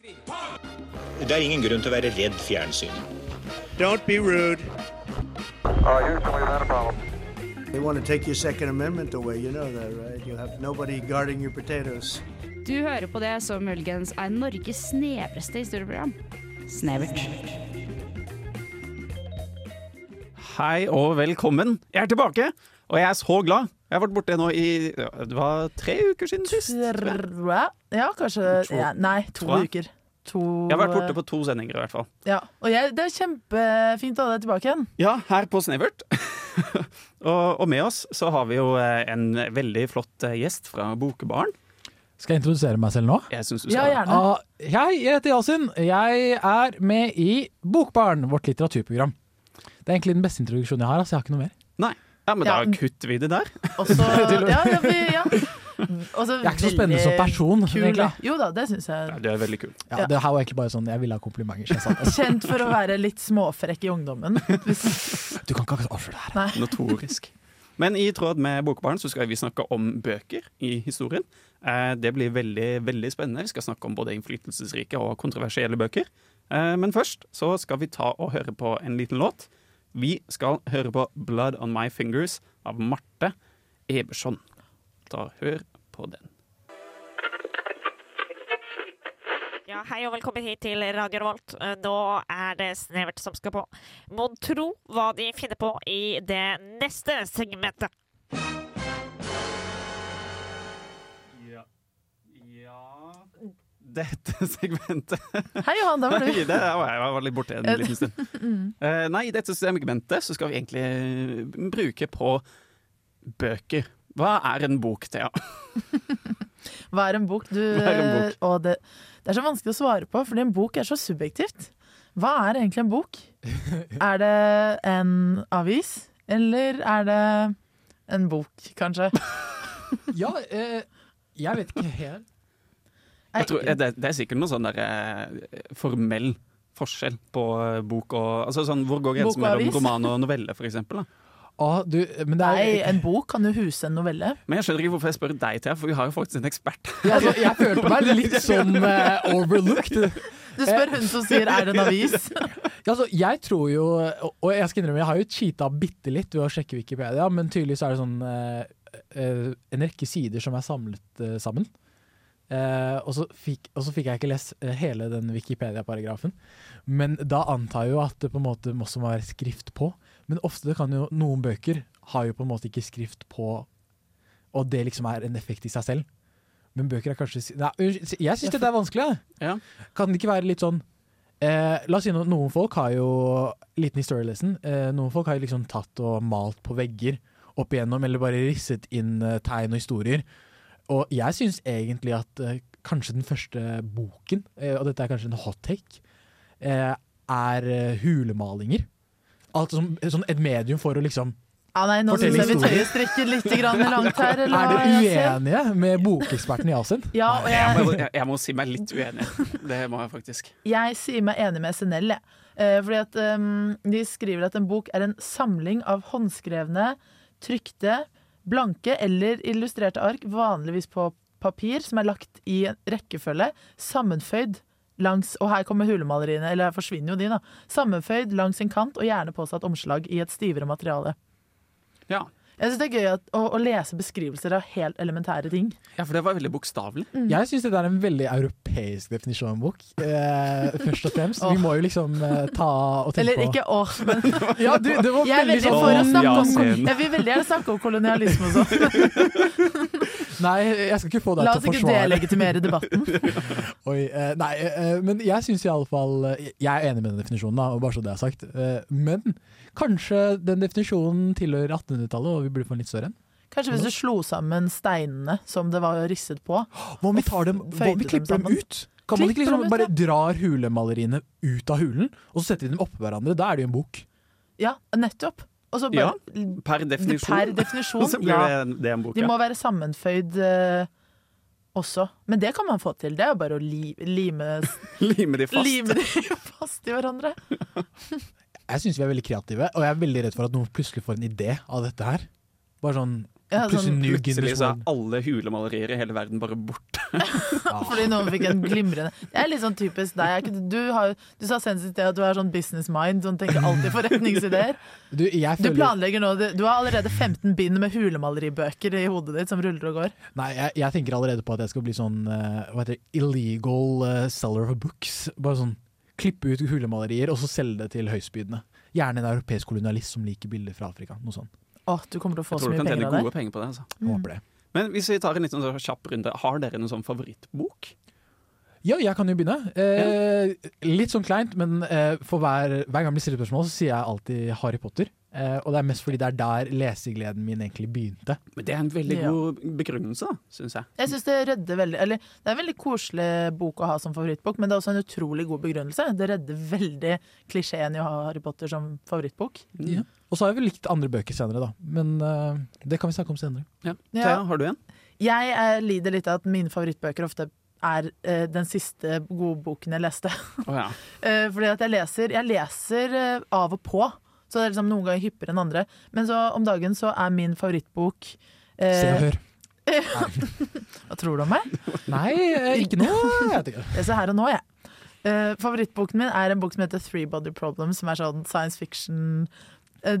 Det er ingen grunn til å være redd fjernsyn. Don't be rude. Uh, a problem. They want to take your Second Amendment away. You know that, right? You have nobody guarding your potatoes. Du hører på det som muligens er Norges snevreste historieprogram. Snevert. Hei og velkommen. Jeg er tilbake, og jeg er så glad. Jeg har vært borte nå i ja, Det var tre uker siden sist. Ja, kanskje To. ja, Nei, to uker. To, Jeg har vært borte på to sendinger, i hvert fall. ja. Og jeg, det er kjempefint å ha deg tilbake igjen. Ja, her på Snevert. og, og med oss så har vi jo eh, en veldig flott eh, gjest fra Bokebaren. Skal jeg introdusere meg selv nå? Jeg synes du skal. Ja, gjerne. Uh, hei, jeg heter Yasin. Jeg er med i Bokbarn, vårt litteraturprogram. Det er egentlig den beste introduksjonen jeg har. Altså, jeg har ikke noe mer. Nei. Ja, men Ja. da kutter vi det der. Også, Ja, ja, vi, ja. Også, Jeg er ikke så spennende som person, Kul, Jo da, det syns Ja, jeg. du er veldig kul. Ja, Ja. Det her var egentlig bare sånn jeg ville ha komplimenter. Kjent for å være litt småfrekk i ungdommen. Du kan ikke avsløre det her. nei. Notorisk. Men i tråd med Bokbarn så skal vi snakke om bøker i historien. Eh, Det blir veldig veldig spennende. Vi skal snakke om både innflytelsesrike og kontroversielle bøker. Eh, Men først så skal vi ta og høre på en liten låt. Vi skal høre på 'Blood On My Fingers' av Marte Eberson. Ta hør på den. Ja, hei og velkommen hit til Radio Revolt. Nå er det Snevert som skal på. Mon tro hva de finner på i det neste segmentet. Dette segmentet Hei Johan, der var Nei, du. det jeg var litt borte en liten stund. Uh, nei, i dette segmentet så skal vi egentlig eh, bruke på bøker. Hva er en bok, Thea? Hva er en bok? Du, er en bok? Og det, det er så vanskelig å svare på, fordi en bok er så subjektivt. Hva er egentlig en bok? Er det en avis, eller er det en bok, kanskje? Ja, eh, jeg vet ikke helt. Jeg tror, det, det er sikkert noe sånn der eh, formell forskjell på eh, bok og altså sånn, Hvor går grensen mellom roman og novelle, for eksempel? Da? Ah, du, men det er, Nei, en bok kan jo huse en novelle. Men jeg skjønner ikke hvorfor jeg spør deg, Thea, for vi har jo faktisk en ekspert. Ja, altså, jeg følte meg litt sånn uh, overlooked. Du spør hun som sier 'er det en avis'? Ja, altså, jeg tror jo, og- jeg skal innrømme, jeg har jo cheata bitte litt ved å sjekke Wikipedia, men tydeligvis er det sånn uh, uh, en rekke sider som er samlet sammen. Eh, og, så fikk, og så fikk jeg ikke lest eh, hele den Wikipedia-paragrafen. Men da antar jeg jo at det på en måte må også være skrift på. Men ofte kan jo noen bøker har jo på en måte ikke skrift på, og det liksom er en effekt i seg selv. Men bøker er kanskje Nei, jeg syns dette er vanskelig. Ja. Kan det ikke være litt sånn eh, La oss si no, noen folk har jo Liten history lesson. Eh, noen folk har jo liksom tatt og malt på vegger opp igjennom, eller bare risset inn eh, tegn og historier. Og jeg syns egentlig at eh, kanskje den første boken, eh, og dette er kanskje en hot take, eh, er eh, hulemalinger. Altså som, sånn et medium for å liksom Ja, nei, nå syns jeg vi tøyer strikken litt grann langt her. eller Er dere uenige med bokeksperten Yasin? Ja, Jeg jeg, må, jeg, jeg må si meg litt uenig. Det må jeg faktisk. jeg sier meg enig med SNL, jeg. Eh, fordi at um, de skriver at en bok er en samling av håndskrevne, trykte, blanke eller illustrerte ark, vanligvis på papir, som er lagt i en rekkefølge, sammenføyd langs Og her kommer hulemaleriene, eller her forsvinner jo de, da. Sammenføyd langs en kant og gjerne påsatt omslag i et stivere materiale. Ja. Jeg synes det er gøy at, å, å lese beskrivelser av helt elementære ting. ja, for det var veldig bokstavelig. Jeg syns det er en veldig europeisk definisjon av en bok. Eh, først og fremst. Vi må jo liksom eh, ta og tenke Eller ikke åh, men Ja, du, det var Jeg er veldig sånn for å snakke om Jeg vil veldig gjerne snakke om kolonialisme og sånn. Nei, jeg skal ikke få deg La oss ikke delegitimere debatten. Oi, eh, nei, eh, men jeg syns iallfall Jeg er enig med den definisjonen, da, og bare så det er sagt. Eh, men kanskje den definisjonen tilhører 1800-tallet, og vi burde få en litt større en? Kanskje hvis du slo sammen steinene som det var risset på. Hva om vi tar dem, hva om vi klipper dem dem ut? Kan man ikke liksom bare dra drar hulemaleriene ut av hulen, og så setter vi dem oppå hverandre? Da er det jo en bok. Ja, nettopp. Og så Ja, Per definisjon. Per definisjon, så blir ja. det, det en bok, De må være sammenføyd uh, også. Men det kan man få til. Det er jo bare å li, lime, Lime de fast. lime de fast i hverandre. Jeg syns vi er veldig kreative, og jeg er veldig redd for at noen plutselig får en idé av dette her. Bare sånn Ja, plutselig sånn, New Plutselig så er alle hulemalerier i hele verden bare borte. Fordi noen fikk en glimrende Det er litt sånn typisk deg. Du, har, du sa senest at du har sånn business mind, sånn tenker alltid forretningsideer. Du, jeg Du planlegger nå Du har allerede 15 bind med hulemaleribøker i hodet ditt som ruller og går. nei, jeg, jeg tenker allerede på at jeg skal bli sånn uh, hva heter det, illegal uh, seller of books. Bare sånn klippe ut hulemalerier og så selge det til høystbydende. Gjerne en europeisk kolonialist som liker bilder fra Afrika. Noe sånt. Å, du kommer til å få Jeg så tror du mye kan penger tjene av det. gode penger på det. altså. Mm. Håper det. Men hvis vi tar en liten sånn kjapp runde, har dere noen sånn favorittbok? Ja, jeg kan jo begynne. Eh, litt sånn kleint, men eh, for hver, hver gang jeg stiller spørsmål, så sier jeg alltid Harry Potter. Eh, og det er mest fordi det er der lesegleden min egentlig begynte. Men Det er en veldig Ja. god begrunnelse, syns jeg. Jeg synes det redder veldig Eller det er en veldig koselig bok å ha som favorittbok, men det er også en utrolig god begrunnelse. Det redder veldig klisjeen i å ha Harry Potter som favorittbok. Ja. Og så har jeg vel likt andre bøker senere, da. Men uh, det kan vi snakke om senere. Ja. Ja. Thea, har du en? Jeg eh, lider litt av at mine favorittbøker ofte er uh, den siste gode boken jeg leste. Å ja. uh, fordi at jeg leser Jeg leser av og på. Så det er liksom noen ganger hyppigere enn andre. Men så om dagen så er min favorittbok eh, Se og hør. Hva tror du om meg? Nei, ikke noe. Jeg vet ikke. Her og nå, jeg. Eh, favorittboken min er en bok som heter Three Body Problem, som er sånn science fiction eh,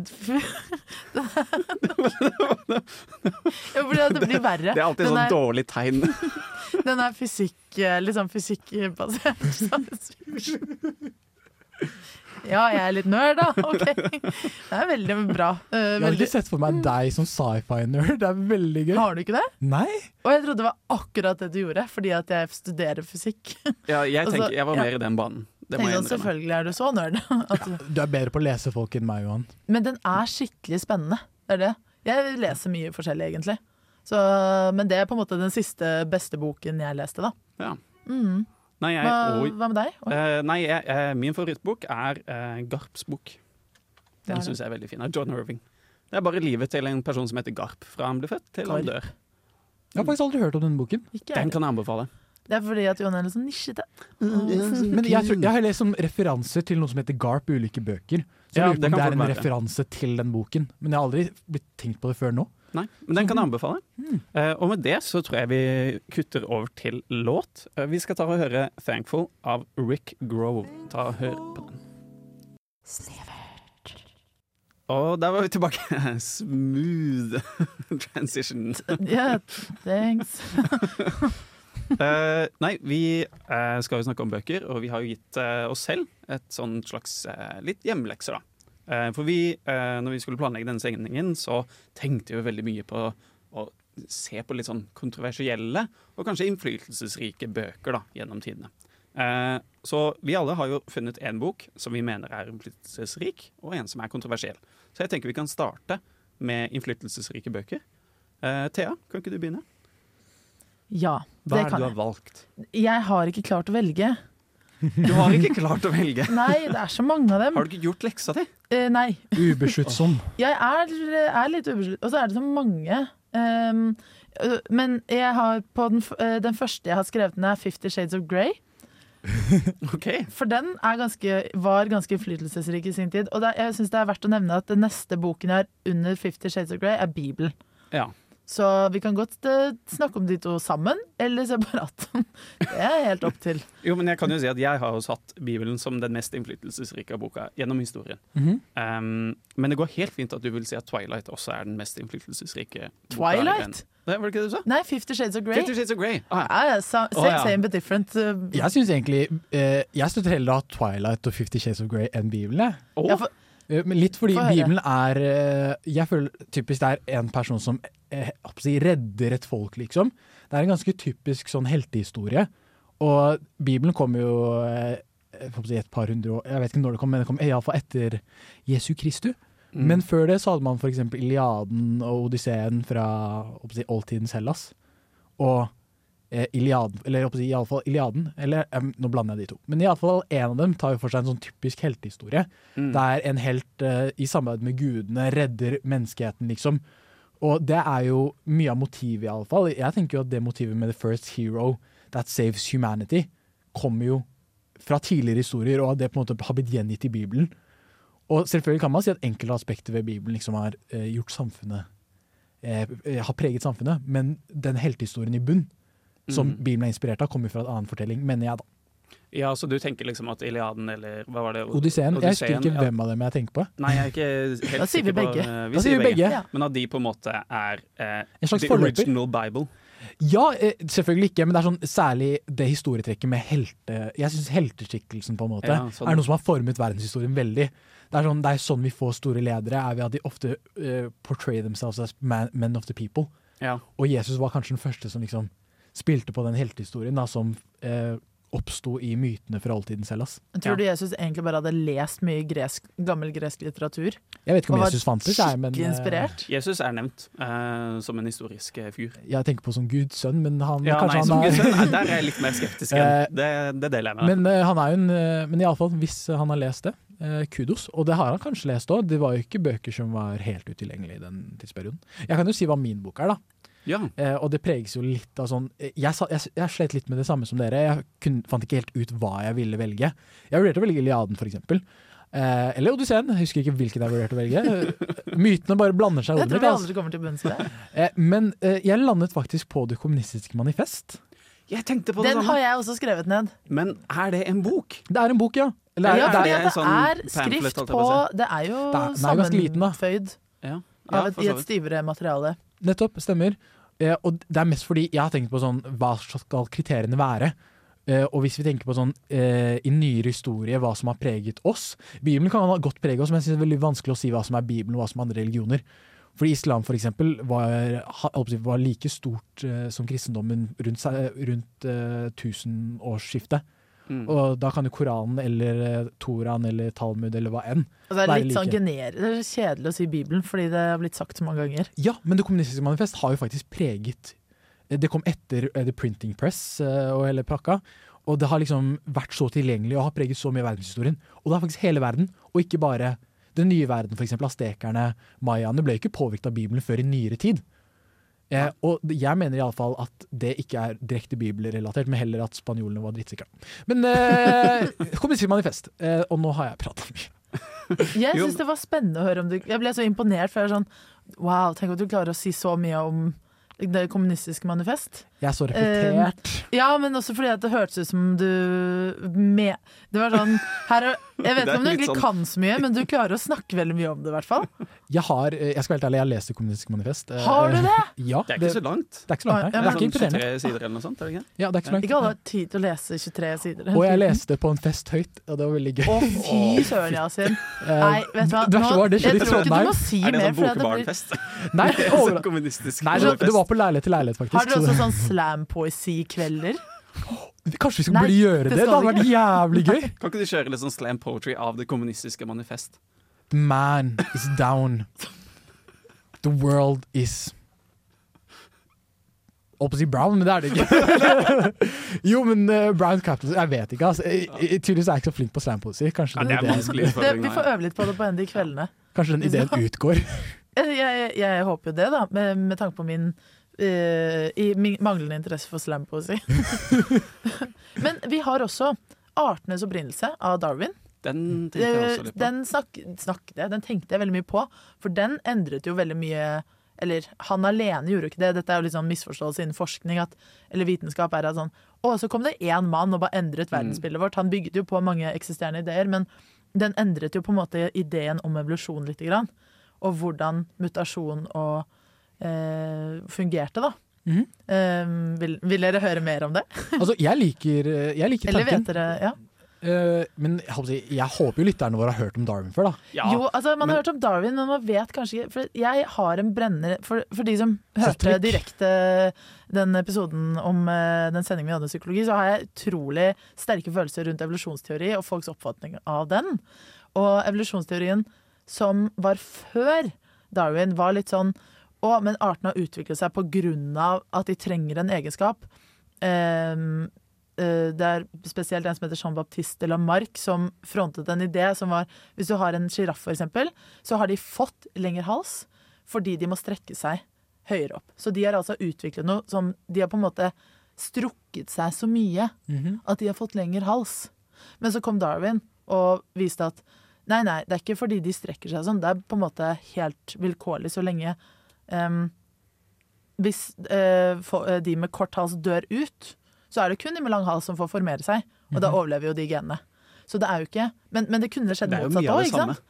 Jo, fordi det blir verre. Det er alltid sånn dårlig tegn. Den er fysikk, eh, litt sånn fysikkbasert. Ja, jeg er litt nerd, da. Ok. Det er veldig bra. Eh, Jeg har ikke sett for meg deg som sci-fi-nerd. Det er veldig gøy. Har du ikke det? Nei? Og jeg trodde det var akkurat det du gjorde, fordi at jeg studerer fysikk. Ja, jeg, tenker, jeg var ja. mer i den banen. Det må Tenkte jeg at innrømme. selvfølgelig er du så nerd. At du... Du er bedre på å lese folk enn meg, Johan. Men den er skikkelig spennende. Det er det. Jeg leser mye forskjellig, egentlig. Så, men det er på en måte den siste beste boken jeg leste, da. Ja. Mm. Nei, jeg, Hva, hva med deg? Uh, Eh, nei jeg, eh, min favorittbok er uh, Garps bok. Den syns jeg er veldig fin. Av John Irving. Det er bare livet til en person som heter Garp, fra han ble født til han dør. Jeg har faktisk aldri hørt om denne boken. Ikke Den kan jeg anbefale. Det er fordi at Johan er litt sånn nisjete. Men jeg, tror, jeg har lest som referanser til noe som heter Garp i ulike bøker. Så jeg Ja, lurer på det om det er en være. referanse til den boken. Men jeg har aldri blitt tenkt på det før nå. Nei, men den kan jeg anbefale. Eh, og med det så tror jeg vi kutter over til låt. Uh, vi skal ta og høre 'Thankful' av Rick Grove. Ta og Hør på den. Og der var vi tilbake. Smooth transition. Yeah, thanks. Eh, nei, vi uh, skal jo snakke om bøker, og vi har jo gitt uh, oss selv et sånn slags litt hjemmelekser, da. For vi, når vi skulle planlegge denne sendingen, så tenkte vi jo veldig mye på å se på litt sånn kontroversielle og kanskje innflytelsesrike bøker da, gjennom tidene. Så vi alle har jo funnet en bok som vi mener er innflytelsesrik, og en som er kontroversiell. Så jeg tenker vi kan starte med innflytelsesrike bøker. Thea, kan ikke du begynne? Ja, Hva det er det du har valgt? Jeg har ikke klart å velge. Du har ikke klart å velge. Nei, det er så mange av dem. Har du ikke gjort leksa di? Eh, nei. Ubesluttsom. Jeg er, er litt ubeskyttsom. Og så er det så mange. Um, men jeg har på den, øh, den første jeg har skrevet ned, er 'Fifty Shades of Grey'. Ok. For den er ganske, var ganske innflytelsesrik i sin tid. Og det, jeg synes det er verdt å nevne at den neste boken jeg har under 'Fifty Shades of Grey', er Bibelen. Ja. Så vi kan godt eh, snakke om de to sammen, eller separat. Det er helt opp til. Jo, men jeg kan jo si at jeg har jo satt Bibelen som den mest innflytelsesrike boka gjennom historien. Mhm. Um, men det går helt fint at du vil si at Twilight også er den mest innflytelsesrike boka. Twilight? Det var det ikke det du sa? Nei, 'Fifty Shades of Grey'. Fifty Shades of Grey. Ah, ja. ah, ja, same, ja. same but different. uh, Jeg syns egentlig uh, Jeg støtter heller å ha Twilight og Fifty Shades of Grey enn Bibelen. Oh. Ja, for, Men litt fordi Bibelen er eh, Jeg føler typisk det er en person som eh, redder et folk, liksom. Det er en ganske typisk sånn heltehistorie. Og Bibelen kom jo eh, si et par hundre år Jeg vet ikke når det kom, men det kom iallfall etter Jesu Kristu. mm. Men før det så hadde man f.eks. Iliaden og Odysseen fra si, oldtidens Hellas. Og eh, Iliaden, eller fall Iliaden, eller um, nå blander jeg de to. Men iallfall en av dem tar jo for seg en sånn typisk heltehistorie. Mm. Der en helt eh, i samarbeid med gudene redder menneskeheten, liksom. Og det er jo mye av motivet, iallfall. Jeg tenker jo at det motivet med the first hero that saves humanity kommer jo fra tidligere historier, og at det på en måte har blitt gjengitt i Bibelen. Og selvfølgelig kan man si at enkelte aspekter ved Bibelen liksom har eh, gjort samfunnet eh, eh, Har preget samfunnet, men den heltehistorien i bunn, som Mm. Bibelen er inspirert av, kommer fra en annen fortelling, mener jeg, da. Ja, så du tenker liksom at Iliaden eller hva var det? Odysseen. Jeg husker ikke ja. hvem av dem jeg tenker på. Nei, jeg er ikke helt sikker på Da sier vi på begge. eh, Da sier vi begge. Ja. Men at de på en måte er eh, En slags the forløper. original Bible. Ja, eh, selvfølgelig ikke, men det er sånn særlig det historietrekket med helte... Jeg syns helteskikkelsen på en måte Ja, sånn. er noe som har formet verdenshistorien veldig. Det er, sånn, det er sånn vi får store ledere, er ved at de ofte eh, portray themselves as man, men of the people. Ja. Og Jesus var kanskje den første som liksom spilte på den heltehistorien da, som eh, oppsto i mytene fra oldtiden Hellas. Tror du Jesus egentlig bare hadde lest mye gresk, gammel gresk litteratur? Jeg vet ikke om Og Jesus fantes, jeg, men eh, inspirert? Jesus er nevnt uh, som en historisk figur. fyr. jeg tenker på som Guds sønn, men han Ja, kanskje nei, som er Guds sønn, nei, der er jeg litt mer skeptisk. enn. Det, det deler jeg med deg. Men uh, han er jo en uh, Men iallfall, hvis han har lest det, eh, kudos. Og det har han kanskje lest òg. Det var jo ikke bøker som var helt utilgjengelige i den tidsperioden. Jeg kan jo si hva min bok er, da. Ja. Eh, og det preges jo litt av sånn eh, Jeg, jeg, jeg slet litt med det samme som dere. Jeg kun, fant ikke helt ut hva jeg ville velge. Jeg vurderte å velge Iliaden, for eksempel. Eh, eller Odysseen. Jeg husker ikke hvilken jeg vurderte å velge. Eh, Mytene bare blander seg Jeg tror vi Altså. aldri kommer til bunns i det. Eh, men eh, jeg landet faktisk på Det kommunistiske manifest. Jeg tenkte på det Den samme. har jeg også skrevet ned. Men er det en bok? Det er en bok, ja. Eller, Ja, det fordi er, det det sånn er skrift på på Det er jo Det er- da. sammenføyd Ja. av et, i et stivere materiale. Nettopp, stemmer. Eh, og det er mest fordi jeg har tenkt på sånn, hva skal kriteriene være? Eh, og hvis vi tenker på sånn eh, i nyere historie, hva som har preget oss Bibelen kan ha godt prege oss, men jeg synes det er veldig vanskelig å si hva som er Bibelen og hva som er andre religioner. Fordi islam for eksempel var, var like stort eh, som kristendommen rundt, rundt eh, tusenårsskiftet. Mm. Og da kan jo Koranen eller eh, Toraen eller Talmud eller hva enn Og det er Være litt sånn gener det er kjedelig å si Bibelen, fordi det har blitt sagt så mange ganger. Ja, men Det kommunistiske manifest har jo faktisk preget eh, Det kom etter eh, The Printing Press og hele pakka. Og det har liksom vært så tilgjengelig og har preget så mye verdenshistorien. Og det er faktisk hele verden, og ikke bare den nye verden, f.eks. Astekerne, mayaene, ble jo ikke påvirket av Bibelen før i nyere tid. Eh, og jeg mener iallfall at det ikke er direkte bibelrelatert, men heller at spanjolene var drittsikre. Men eh, Kommunistisk manifest. Eh, og nå har jeg prata mye. Jeg syns det var spennende å høre om du Jeg ble så imponert, for jeg er sånn Wow, tenk at du klarer å si så mye om det kommunistiske manifest. Jeg er så reflektert. Ja, men også fordi at det hørtes ut som du med, Det var sånn her, er- Jeg vet ikke om du egentlig sånn- kan så mye, men du klarer å snakke veldig mye om det, i hvert fall. Jeg har, eh, jeg skal være helt ærlig, jeg har lest Det kommunistiske manifest. Eh, Har du det? Ja, Det er ikke så langt. Det er ikke så langt, her. Ja, Det er ikke sånn imponerende. 23 sider eller noe sånt. er det ikke? Ja, det er ikke så langt. Ikke alle har tid til å lese 23 sider. Og jeg leste på en fest høyt, og det var veldig gøy. Å, fy søren, Yasin. Eh, Nei, vet du hva. Nå, var, det jeg tror ikke du må si mer. Er det en sånn bokbarnfest? Nei, Sånn Nei, det, var på leilighet til leilighet, faktisk. Har dere også sånn slampoesikvelder? Kanskje vi skal Nei, burde gjøre det det? Det hadde vært jævlig gøy. Kan ikke du kjøre litt sånn slam poetry av det kommunistiske manifest? Man is down. The world is Holdt på å si brown, men det er det ikke. jo, men uh, brown capital Jeg vet ikke, altså. Tydeligvis er jeg ikke så flink på slampoesi. Kanskje, Ja, det er vanskelig Det, vi får øve litt på det på en av de kveldene. kanskje den ideen utgår. Jeg, jeg, jeg håper jo det, da, med, med tanke på min, eh, i, min manglende interesse for slampoesi. Men vi har også 'Artenes opprinnelse' av Darwin. Den tenkte jeg også Eh, litt på. Den snak, snakket jeg, den tenkte jeg veldig mye på, for den endret jo veldig mye Eller han alene gjorde jo ikke det. Dette er jo litt sånn misforståelse innen forskning at, eller vitenskap. er at sånn, Å, så kom det én mann og bare endret verdensbildet vårt. Han bygget jo på mange eksisterende ideer, men den endret jo på en måte ideen om evolusjon lite grann. Og hvordan mutasjon og eh, fungerte, da. Mm. Eh, vil, vil dere høre mer om det? Altså, jeg liker, jeg liker Eller tanken. vet dere ja? Eh, men jeg håper, jo lytterne våre har hørt om Darwin før, da. Ja, Jo, altså Man men- har hørt om Darwin, men man vet kanskje ikke For jeg har en brenner For, for de som hørte Hattrick. direkte den episoden om eh, den sendingen vi hadde om psykologi, så har jeg utrolig sterke følelser rundt evolusjonsteori og folks oppfatning av den. Og evolusjonsteorien som var før Darwin, var litt sånn å, men arten har utviklet seg av at de trenger en egenskap. Um, uh, det er spesielt en som heter Jean-Baptiste Lamarck som frontet en idé som var Hvis du har en sjiraff, eksempel, så har de fått lengre hals fordi de må strekke seg høyere opp. Så de har altså utviklet noe som De har på en måte strukket seg så mye at de har fått lengre hals. Men så kom Darwin og viste at nei, nei, det er ikke fordi de strekker seg sånn. Det er på en måte helt vilkårlig så lenge em, hvis uh, for, eh, de med kort hals dør ut, så er det kun de med lang hals som får formere seg. Og Mhm. da overlever jo de genene. Så det er jo ikke Men, men det kunne skjedd motsatt òg, ikke sant?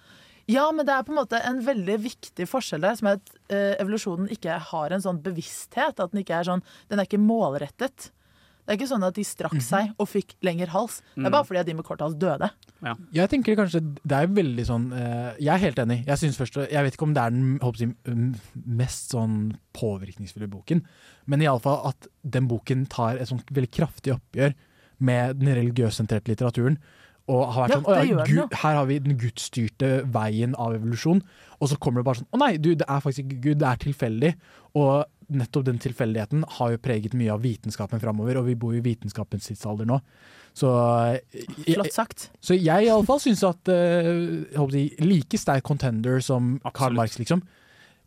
Ja, men det er på en måte en veldig viktig forskjell der, som er at uh, evolusjonen ikke har en sånn bevissthet. At den ikke er sånn Den er ikke målrettet. Det er ikke sånn at de strakk Mhm. seg og fikk lengre hals. Det Mm. er bare fordi at de med kort hals døde. Jeg tenker kanskje det er veldig sånn eh, Jeg er helt enig. Jeg synes først Jeg vet ikke om det er den håper jeg, mest sånn påvirkningsfulle boken, men iallfall at den boken tar et sånt veldig kraftig oppgjør med den religiøssentrerte litteraturen. Og har vært Ja, sånn, «Å ja. Gud, Her har vi den gudsstyrte veien av evolusjon. Og så kommer det bare sånn Å nei, du, det er faktisk ikke Gud, det er tilfeldig. Og nettopp den tilfeldigheten har jo preget mye av vitenskapen framover, og vi bor jo i vitenskapens tidsalder nå. Så jeg- Flott sagt. så jeg i alle fall syns at uh, jeg håper å si, like sterk contender som Karl Marx, liksom.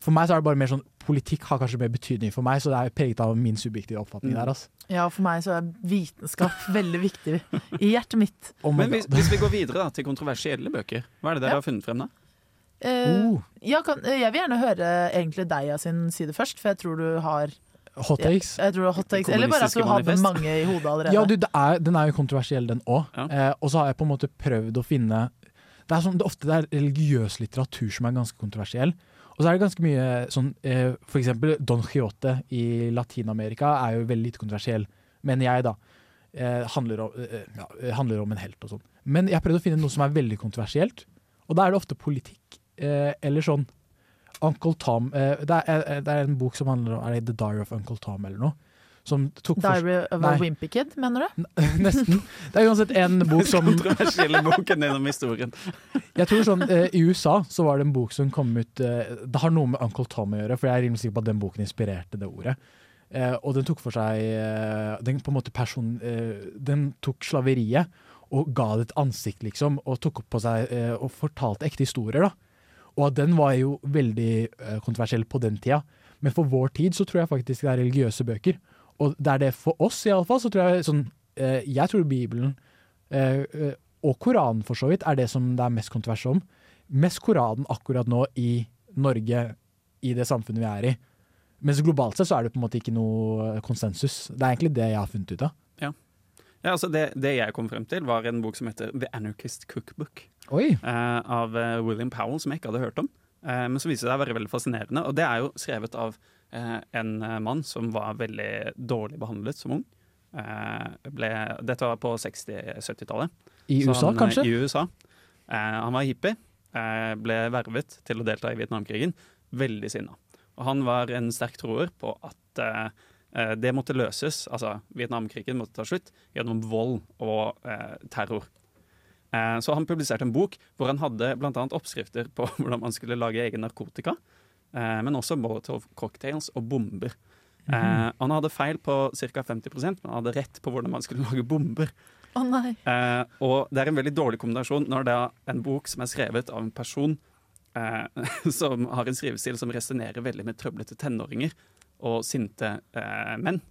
For meg så er det bare mer sånn Politikk har kanskje mer betydning for meg, så det er preget av min subjektive oppfatning Mm. der. Altså. Ja, for meg så er vitenskap veldig viktig i hjertet mitt. Oh Men hvis, hvis vi går videre da, til kontroversielle bøker, hva er det dere Ja. har funnet frem da? Uh, Oh, ja, kan, eh, jeg vil gjerne høre egentlig deg av sin side først, for jeg tror du har hot takes. jeg tror hot takes, Eller bare at du har hadde mange i hodet allerede. Ja, du, det er, den er jo kontroversiell, den òg. Ja. Eh, og så har jeg på en måte prøvd å finne Det er som det, ofte det er religiøs litteratur som er ganske kontroversiell. Og så er det ganske mye sånn eh, For eksempel Don Quijote i Latin-Amerika er jo veldig lite kontroversiell, mener jeg, da. Eh, handler, om, eh, ja, eh, handler om en helt og sånn. Men jeg har prøvd å finne noe som er veldig kontroversielt, og da er det ofte politikk. Eh, eller sånn Uncle Tom eh, det, er, eh, det er en bok som handler om Er det The Diary of Uncle Tom eller noe? Som tok for Diary of Nei. a Wimpy Kid, mener du? Nesten. Det er uansett en bok som Kontroversielle boken gjennom historien. Jeg tror sånn, eh, I USA så var det en bok som kom ut eh, Det har noe med Uncle Tom å gjøre, for jeg er rimelig sikker på at den boken inspirerte det ordet. Eh, og den tok for seg eh, Den på en måte person, eh, Den tok slaveriet og ga det et ansikt, liksom, og tok opp på seg eh, og fortalte ekte historier. da. Og at den var jo veldig kontroversiell på den tida. Men for vår tid så tror jeg faktisk det er religiøse bøker. Og det er det for oss, iallfall. Så tror jeg sånn eh, Jeg tror Bibelen eh, eh, og Koranen for så vidt er det som det er mest kontrovers om. Mest Koranen akkurat nå i Norge, i det samfunnet vi er i. Mens globalt sett så er det på en måte ikke noe konsensus. Det er egentlig det jeg har funnet ut av. Ja, altså det, det jeg kom frem til, var en bok som heter The Anarchist Cookbook. Eh, av eh, William Powell, som jeg ikke hadde hørt om. Eh, men som viser seg å være veldig fascinerende. Og det er jo skrevet av eh, en eh, mann som var veldig dårlig behandlet som ung. Eh, ble, dette var på 60-70-tallet. I USA, han, eh, kanskje? I USA. Eh, han var hippie. eh, ble vervet til å delta i Vietnamkrigen. Veldig sinna. Og han var en sterk troer på at eh, eh, det måtte løses, altså Vietnamkrigen måtte ta slutt, gjennom vold og eh, terror. Eh, så han publiserte en bok hvor han hadde bl.a. oppskrifter på hvordan man skulle lage egen narkotika, eh, men også molotov cocktails og bomber. Eh, han hadde feil på ca. 50% men han hadde rett på hvordan man skulle lage bomber. Eh, og det er en veldig dårlig kombinasjon når det er en bok som er skrevet av en person eh, som har en skrivestil som resonnerer veldig med trøblete tenåringer og sinte eh, menn,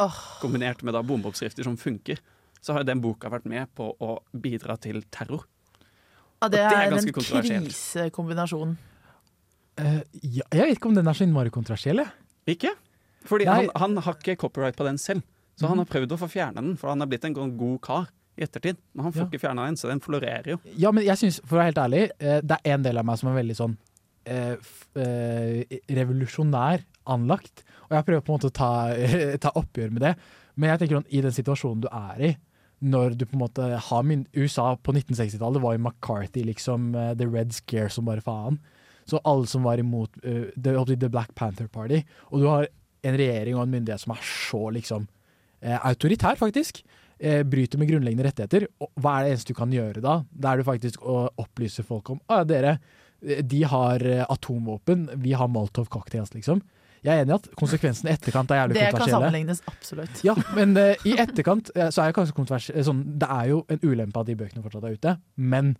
Oh. kombinert med da bombeoppskrifter som funker. Så har den boka vært med på å bidra til terror. Ja, det er, det er en krisekombinasjon. Eh, ja, jeg vet ikke om den er så innmari kontrasiell, jeg. Ikke? Fordi han, han har ikke copyright på den selv. Så han har prøvd å få fjerne den, for han har blitt en god- god kar i ettertid. Men han får Ja. ikke fjerna den, så den florerer jo. Ja, men jeg synes, for å være helt ærlig, eh, det er en del av meg som er veldig sånn eh, eh, revolusjonær anlagt. Og jeg prøver på en måte å ta, ta oppgjør med det. Men jeg tenker sånn, i den situasjonen du er i, når du på en måte har min USA på 1960-tallet, var jo McCarthy liksom eh, the red scare som bare faen. Så alle som var imot uh, the, the Black Panther Party, og du har en regjering og en myndighet som er så liksom uh, autoritær, faktisk, Uh, bryter med grunnleggende rettigheter, og hva er det eneste du kan gjøre da? Da er det faktisk å opplyse folk om Å ja, dere, eh, de har eh, atomvåpen, vi har Molotov cocktails, liksom. Jeg er enig i at konsekvensene i etterkant er jævlig Det kan sammenlignes absolutt. Ja, men uh, i etterkant uh, så er det kanskje kontrovers... eh, Sånn, det er jo en ulempe at de bøkene fortsatt er ute, men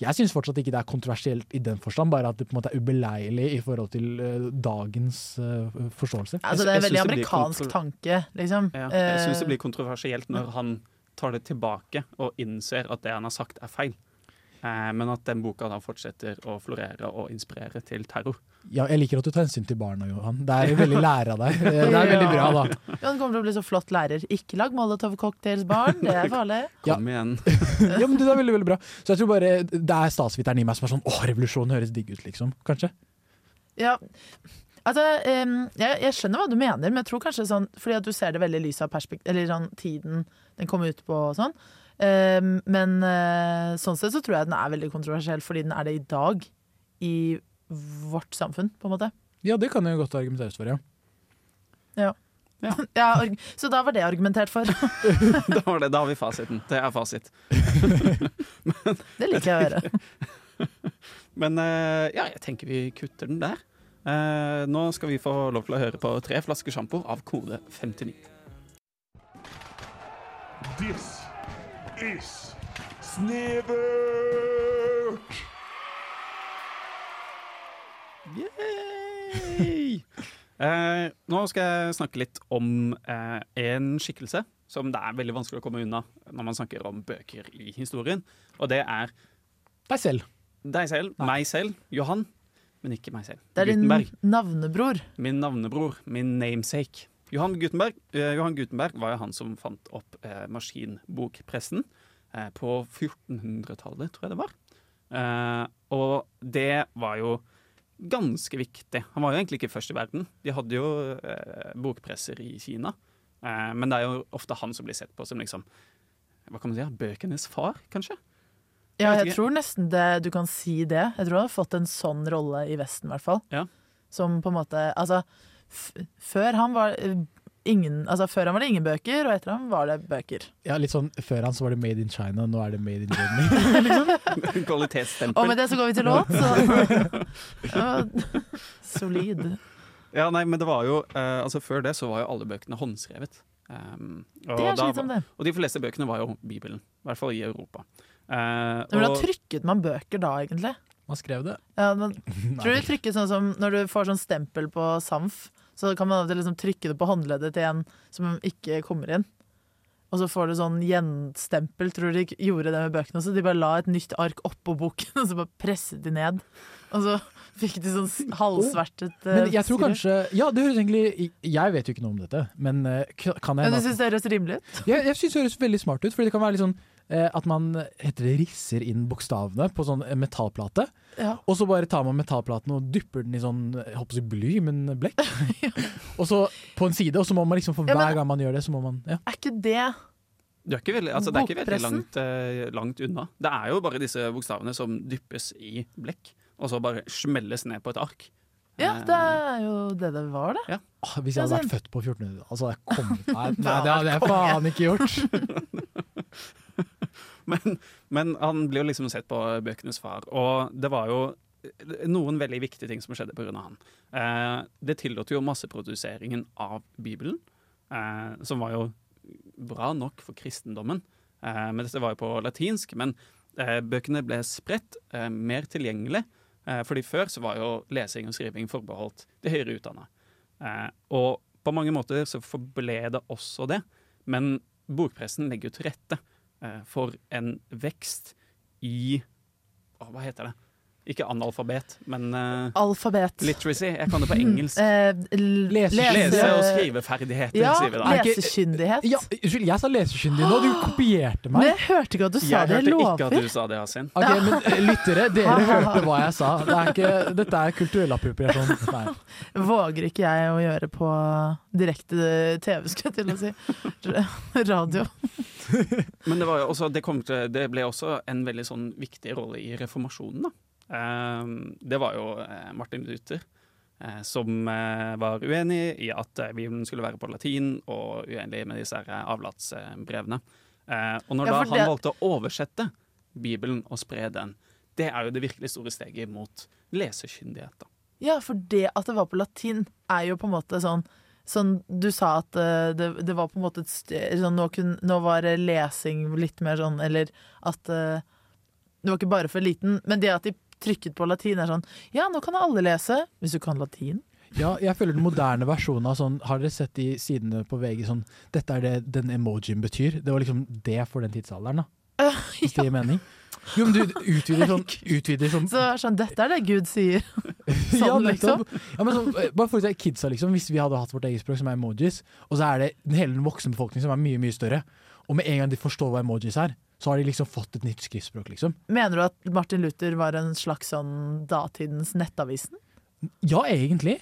jeg syns fortsatt ikke det er kontroversielt i den forstand, bare at det på en måte er ubeleilig i forhold til uh, dagens uh, forståelse. Altså, det er en veldig amerikansk tanke, liksom. Ja, jeg syns det Eh, blir kontroversielt når han tar det tilbake og innser at det han har sagt, er feil. Eh, men at den boka da fortsetter å florere og inspirere til terror. Ja, jeg liker at du tar hensyn til barna, Johan. Det er veldig lære av deg. Det er veldig bra, da. Johan kommer til å bli så flott lærer. Ikke lag molotov-cocktails, barn. Det er farlig. Ja. Kom igjen. Ja, men det er veldig, veldig bra. Så jeg tror bare det er statsviteren i meg som er sånn åh, revolusjonen høres digg ut, liksom. Kanskje. Ja, altså um, jeg, jeg skjønner hva du mener, men jeg tror kanskje sånn Fordi at du ser det veldig i lys av perspekt- Eller sånn tiden den kom ut på og sånn. Em, men eh, sånn sett så tror jeg den er veldig kontroversiell, fordi den er det i dag. I vårt samfunn, på en måte. Ja, det kan jo godt argumenteres for, ja. Ja, arg- så da var det argumentert for. Da, var det, da har vi fasiten. Det er fasit. Det liker jeg å høre. Men eh, ja, jeg tenker vi kutter den der. Eh, nå skal vi få lov til å høre på tre flasker sjampo av kode 59. This is Snevert! Yay! Eh, nå skal jeg snakke litt om eh, en skikkelse som det er veldig vanskelig å komme unna når man snakker om bøker i historien. Og det er Deg selv. deg selv, meg selv, Johan, men ikke meg selv. Det er din navnebror. Min navnebror, min namesake. Johan Gutenberg, eh, Johan Gutenberg var jo han som fant opp eh, maskinbokpressen eh, på 1400-tallet, tror jeg det var. Eh, og det var jo ganske viktig. Han var jo egentlig ikke først i verden. De hadde jo eh, bokpresser i Kina. Eh, men det er jo ofte han som blir sett på som liksom Hva kan man si? Bøkenes far, kanskje? Ja, jeg tror nesten det, du kan si det. Jeg tror han har fått en sånn rolle i Vesten, i hvert fall. Ja. Som på en måte Altså, før han var eh, ingen Altså, før han var det ingen bøker, og etter han var det bøker. Ja, litt sånn Før han så var det Made in China, nå er det Made in Germany. Kvalitetsstempel. Og med det så går vi til låt, så ja, Solid. Ja, nei, men det var jo eh, Altså Før det så var jo alle bøkene håndskrevet. Um, og Det er da det. Og de fleste bøkene var jo Bibelen. I hvert fall i Europa. Men da og- trykket man bøker da, egentlig? Man skrev det. Ja, men, tror du det trykkes sånn som når du får sånn stempel på Samf, så kan man liksom trykke det på håndleddet til en som ikke kommer inn. Og så får du sånn gjenstempel. Tror de gjorde det med bøkene også? De bare la et nytt ark oppå boken, og så bare presset de ned. Og så fikk de sånn halvsvertet eh, Men jeg tror kanskje Ja, det høres egentlig Jeg vet jo ikke noe om dette, men eh, kan jeg Men du syns det høres rimelig ut? Jeg, jeg syns det høres veldig smart ut, fordi det kan være litt sånn at man heter det risser inn bokstavene på sånn eh, metallplate. Ja. Og så bare tar man metallplaten og dypper den i sånn jeg håper å si bly, men blekk. og så på en side, og så må man liksom for Ja, men- hver gang man gjør det, så må man ja. Er ikke det Du er ikke veldig, altså, det er ikke veldig langt, eh, langt unna. Det er jo bare disse bokstavene som dyppes i blekk, og så bare smelles ned på et ark. Ja, Eh, det er jo det det var, det. Åh, Hvis jeg hadde vært sånn. født på 1400 altså, jeg kommet nei, nei, det hadde jeg. faen ikke gjort. Men, men han blir jo liksom sett på bøkenes far, og det var jo noen veldig viktige ting som skjedde pga. han. Eh, det tillot jo masseproduseringen av Bibelen, eh, som var jo bra nok for kristendommen. Eh, men dette var jo på latinsk, men eh, bøkene ble spredt, eh, mer tilgjengelig. Eh, fordi før så var jo lesing og skriving forbeholdt de høyere utdanna. Eh, og på mange måter så forble det også det, men bokpressen legger jo til rette eh, for en vekst i Hva heter det? Ikke analfabet, men uh, Alfabet. literacy. Jeg kan det på engelsk. Uh, Lese- Lese- og skriveferdigheter, Ja, sier vi da. Lesekyndighet. Ja, unnskyld, jeg sa lesekyndig nå, du kopierte Men meg. jeg hørte ikke at du sa Jeg det. Jeg hørte ikke at lover. du sa det, Asin. Ok, men eh, lyttere, dere hørte hva jeg sa. Det er ikke, dette er kulturell appropriasjon. Nei. Våger ikke jeg å gjøre på direkte TV, skulle jeg til å si. Radio. Men det, var jo også, det, kom til, det ble også en veldig sånn viktig rolle i reformasjonen. da. Eh, det var jo eh, Martin Luther eh, som eh, var uenig i at Bibelen skulle være på latin, og uenig med disse avlatsbrevene. Og når Ja, da han det- valgte å oversette Bibelen og spre den, det er jo det virkelig store steget mot lesekyndighet. da. Ja, for det at det var på latin, er jo på en måte sånn Sånn, Du sa at uh, det, det var på en måte et styr, sånn, nå, kun, nå var lesing litt mer sånn Eller at uh, Det var ikke bare for liten. men det at de trykket på latin, er sånn Ja, nå kan alle lese, hvis du kan latin. Ja, jeg føler den moderne versjonen av sånn Har dere sett de sidene på VG sånn Dette er det den emojien betyr. Det var liksom det for den tidsalderen, da. hvis det gir mening. Jo, men du utvider sånn, utvider sånn Så sånn, dette er det Gud sier. Sånn, ja, liksom. Ja, men sånn, eh, bare for å si kidsa, liksom, Hvis vi hadde hatt vårt eget språk, som er emojis, og så er det den hele den voksne befolkningen som er mye mye større, og med en gang de forstår hva emojis er, så har de liksom fått et nytt skriftspråk. liksom. Mener du at Martin Luther var en slags sånn datidens Nettavisen? Ja, egentlig.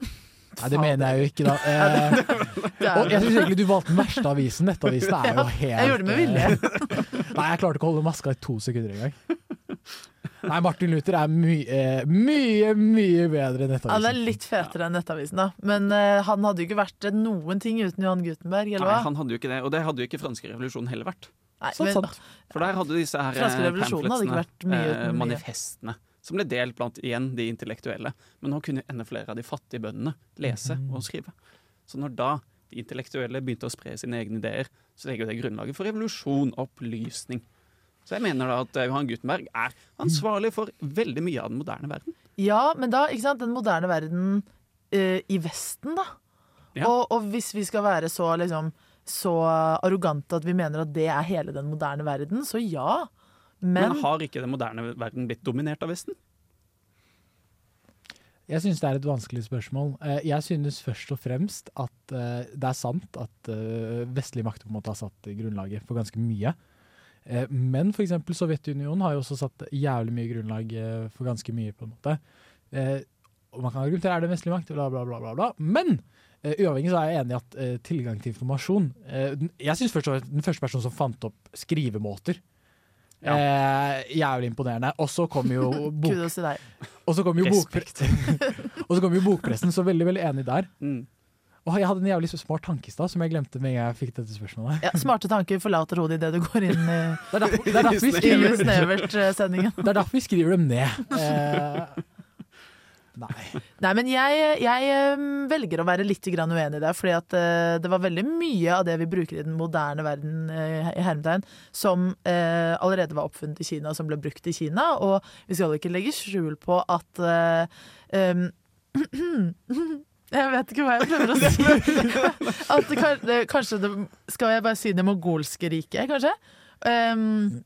Nei, det mener jeg jo ikke, da. Eh, og jeg synes syns egentlig du valgte den verste avisen. Nettavisen er jo helt jeg gjorde det med vilje. eh, Nei, jeg klarte ikke å holde maska i to sekunder engang. Nei, Martin Luther er mye, eh, mye, mye bedre enn Nettavisen. Han er litt fetere enn Nettavisen, da. Men uh, han hadde jo ikke vært noen ting uten Johan Gutenberg, eller hva? Nei, han hadde jo ikke det, og det hadde jo ikke franske revolusjonen heller vært. Nei, Sant, men, sant. For der hadde disse her eh, hadde ikke vært mye eh, mye. manifestene, som ble delt blant igjen de intellektuelle. Men nå kunne enda flere av de fattige bøndene lese mm. og skrive. Så når da de intellektuelle begynte å spre sine egne ideer, så legger jo det grunnlaget for revolusjon og opplysning. Så jeg mener da at eh, Johan Gutenberg er ansvarlig for veldig mye av den moderne verden. Ja, men da, ikke sant, den moderne verden uh, i Vesten, da. Ja. Og, og hvis vi skal være så, liksom, så arrogante at vi mener at det er hele den moderne verden, så ja. Men, Men, har ikke den moderne verden blitt dominert av Vesten? Jeg syns det er et vanskelig spørsmål. Eh, Jeg synes først og fremst at eh, det er sant at eh, vestlige makter på en måte har satt grunnlaget for ganske mye. Men f.eks. Sovjetunionen har jo også satt jævlig mye grunnlag for ganske mye, på en måte. Eh, Og man kan argumentere er det vestlig makt, bla, bla, bla, bla, bla. Men uavhengig så er jeg enig i at eh, tilgang til informasjon eh, Jeg syns først og fremst den første personen som fant opp skrivemåter. Eh, jævlig imponerende. Og så kom jo bok, kudos til deg. og så kom jo, bokpre kom jo bokpressen, så veldig veldig enig der. Mm. Og jeg hadde en jævlig smart tanke i stad som jeg glemte med en gang jeg fikk dette spørsmålet. Ja, smarte tanker forlater hodet idet du går inn i, det er derfor vi skriver dem ned. Eh, nei. Nei, men jeg, jeg eh, velger å være litt uenig der, fordi at eh, det var veldig mye av det vi bruker i den moderne verden eh, i hermetegn, som eh, allerede var oppfunnet i Kina, som ble brukt i Kina. Og vi skal ikke legge skjul på at em, Jeg vet ikke hva jeg prøver å si. At det, kanskje det Skal jeg bare si det mongolske riket, kanskje? Em,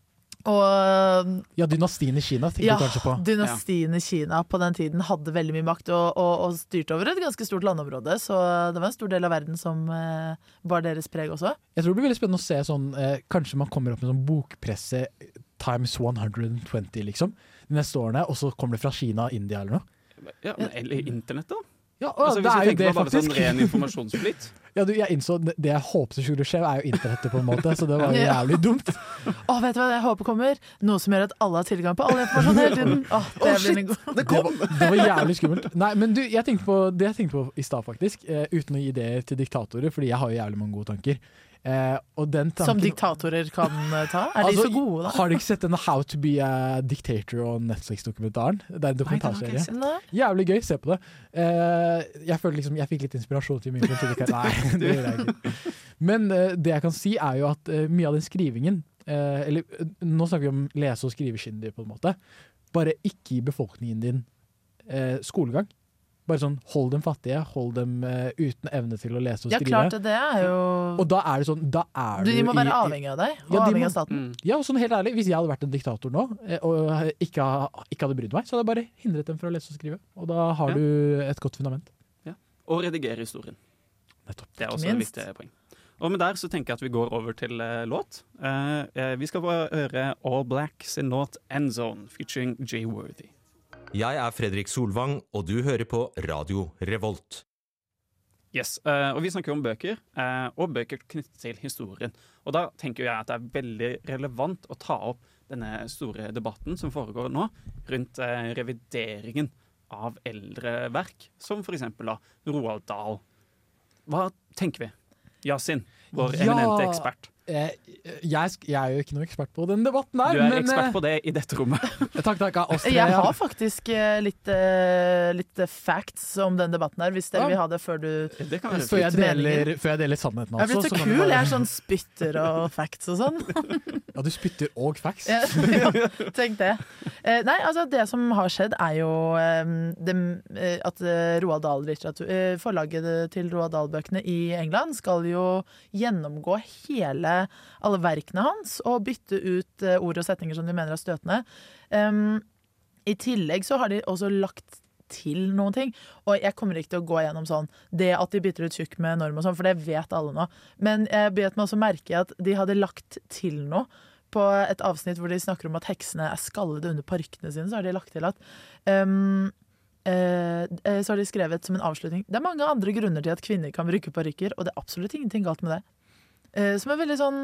og Ja, dynastien i Kina tenker ja, du kanskje på. dynastien i Kina på den tiden hadde veldig mye makt og, og, og styrte over et ganske stort landområde, så det var en stor del av verden som eh, bar deres preg også. Jeg tror det blir veldig spennende å se sånn eh, Kanskje man kommer opp med sånn bokpresse times 120, liksom. De neste årene, og så kommer det fra Kina og India eller noe. Ja, men, eller internett, da? Ja, Altså, det hvis er du jo det, bare faktisk. sånn ren informasjonsflyt. Ja, du, jeg innså det, det jeg håpet skulle skje, er jo internettet, på en måte, så det var jo jævlig dumt. Å, vet du hva jeg håper kommer? Noe som gjør at alle har tilgang på all informasjon hele tiden. Åh, det blir en god Det, var, det var jævlig skummelt. Nei, men du, jeg tenkte på det jeg tenkte på i stad, faktisk. Uh, uten å gi det til diktatorer, fordi jeg har jo jævlig mange gode tanker. Eh, tanken, Som diktatorer kan eh, ta. Er de Altså, så gode, da? Har du ikke sett denne How to be a dictator og Netflix-dokumentaren? Det er en dokumentarserie. Jævlig gøy, se på det. Eh, jeg føler liksom, jeg fikk litt inspirasjon til min fremtidige. Nei, det gjør jeg ikke. Men det jeg kan si, er jo at mye av den skrivingen Eller nå snakker vi om lese- og skrivekyndige, på en måte. Bare ikke gi befolkningen din eh, skolegang. Bare sånn hold dem fattige, hold dem uh, uten evne til å lese og Ja, skrive. klart det, det er jo Og da er det sånn Da er du, du De må være avhengig av deg, og Ja, avhengig må- av staten. Mm. ja, og sånn helt ærlig, Hvis jeg hadde vært en diktator nå eh, og ikke, ikke hadde brydd meg, så hadde jeg bare hindret dem fra å lese og skrive. Og da har Ja. du et godt fundament. Og redigere historien. Nettopp. Det er også et viktig poeng. Og med der så tenker jeg at vi går over til uh, låt. Uh, eh, vi skal få høre All Black sin låt End Zone featuring Jay Worthy. Jeg er Fredrik Solvang, og du hører på Radio Revolt. Yes, eh, og Vi snakker om bøker, eh, og bøker knyttet til historien. Og Da tenker jeg at det er veldig relevant å ta opp denne store debatten som foregår nå, rundt eh, revideringen av eldre verk, som f.eks. Roald Dahl. Hva tenker vi? Yasin, vår Ja. eminente ekspert. Eh, jeg, jeg er jo ikke noe ekspert på den debatten her, Du er men ekspert eh, på det i dette rommet. Takk, takk. av Oss tre. Jeg har faktisk eh, litt, litt facts om den debatten her, hvis dere Ja. vil ha det før du Det før, jeg deler, før jeg deler sannheten, Jeg altså. blir så så kul. bare- Jeg er sånn spytter og facts og sånn. Ja, du spytter og facts. Ja, Tenk det. Eh, nei, altså det som har skjedd, er jo det, at Roald Dahl Forlaget til Roald Dahl-bøkene i England skal jo gjennomgå hele alle, verkene hans og bytte ut eh, ord og setninger som de mener er støtende. Um, I tillegg så har de også lagt til noen ting. Og jeg kommer ikke til å gå gjennom sånn det at de bytter ut tjukk med norm og sånn, for det vet alle nå. Men jeg bet meg også merke at de hadde lagt til noe. På et avsnitt hvor de snakker om at heksene er skallede under parykkene sine, så har de lagt til at um, uh, Så har de skrevet som en avslutning Det er mange andre grunner til at kvinner kan bruke parykker, og det er absolutt ingenting galt med det. Eh, som er veldig sånn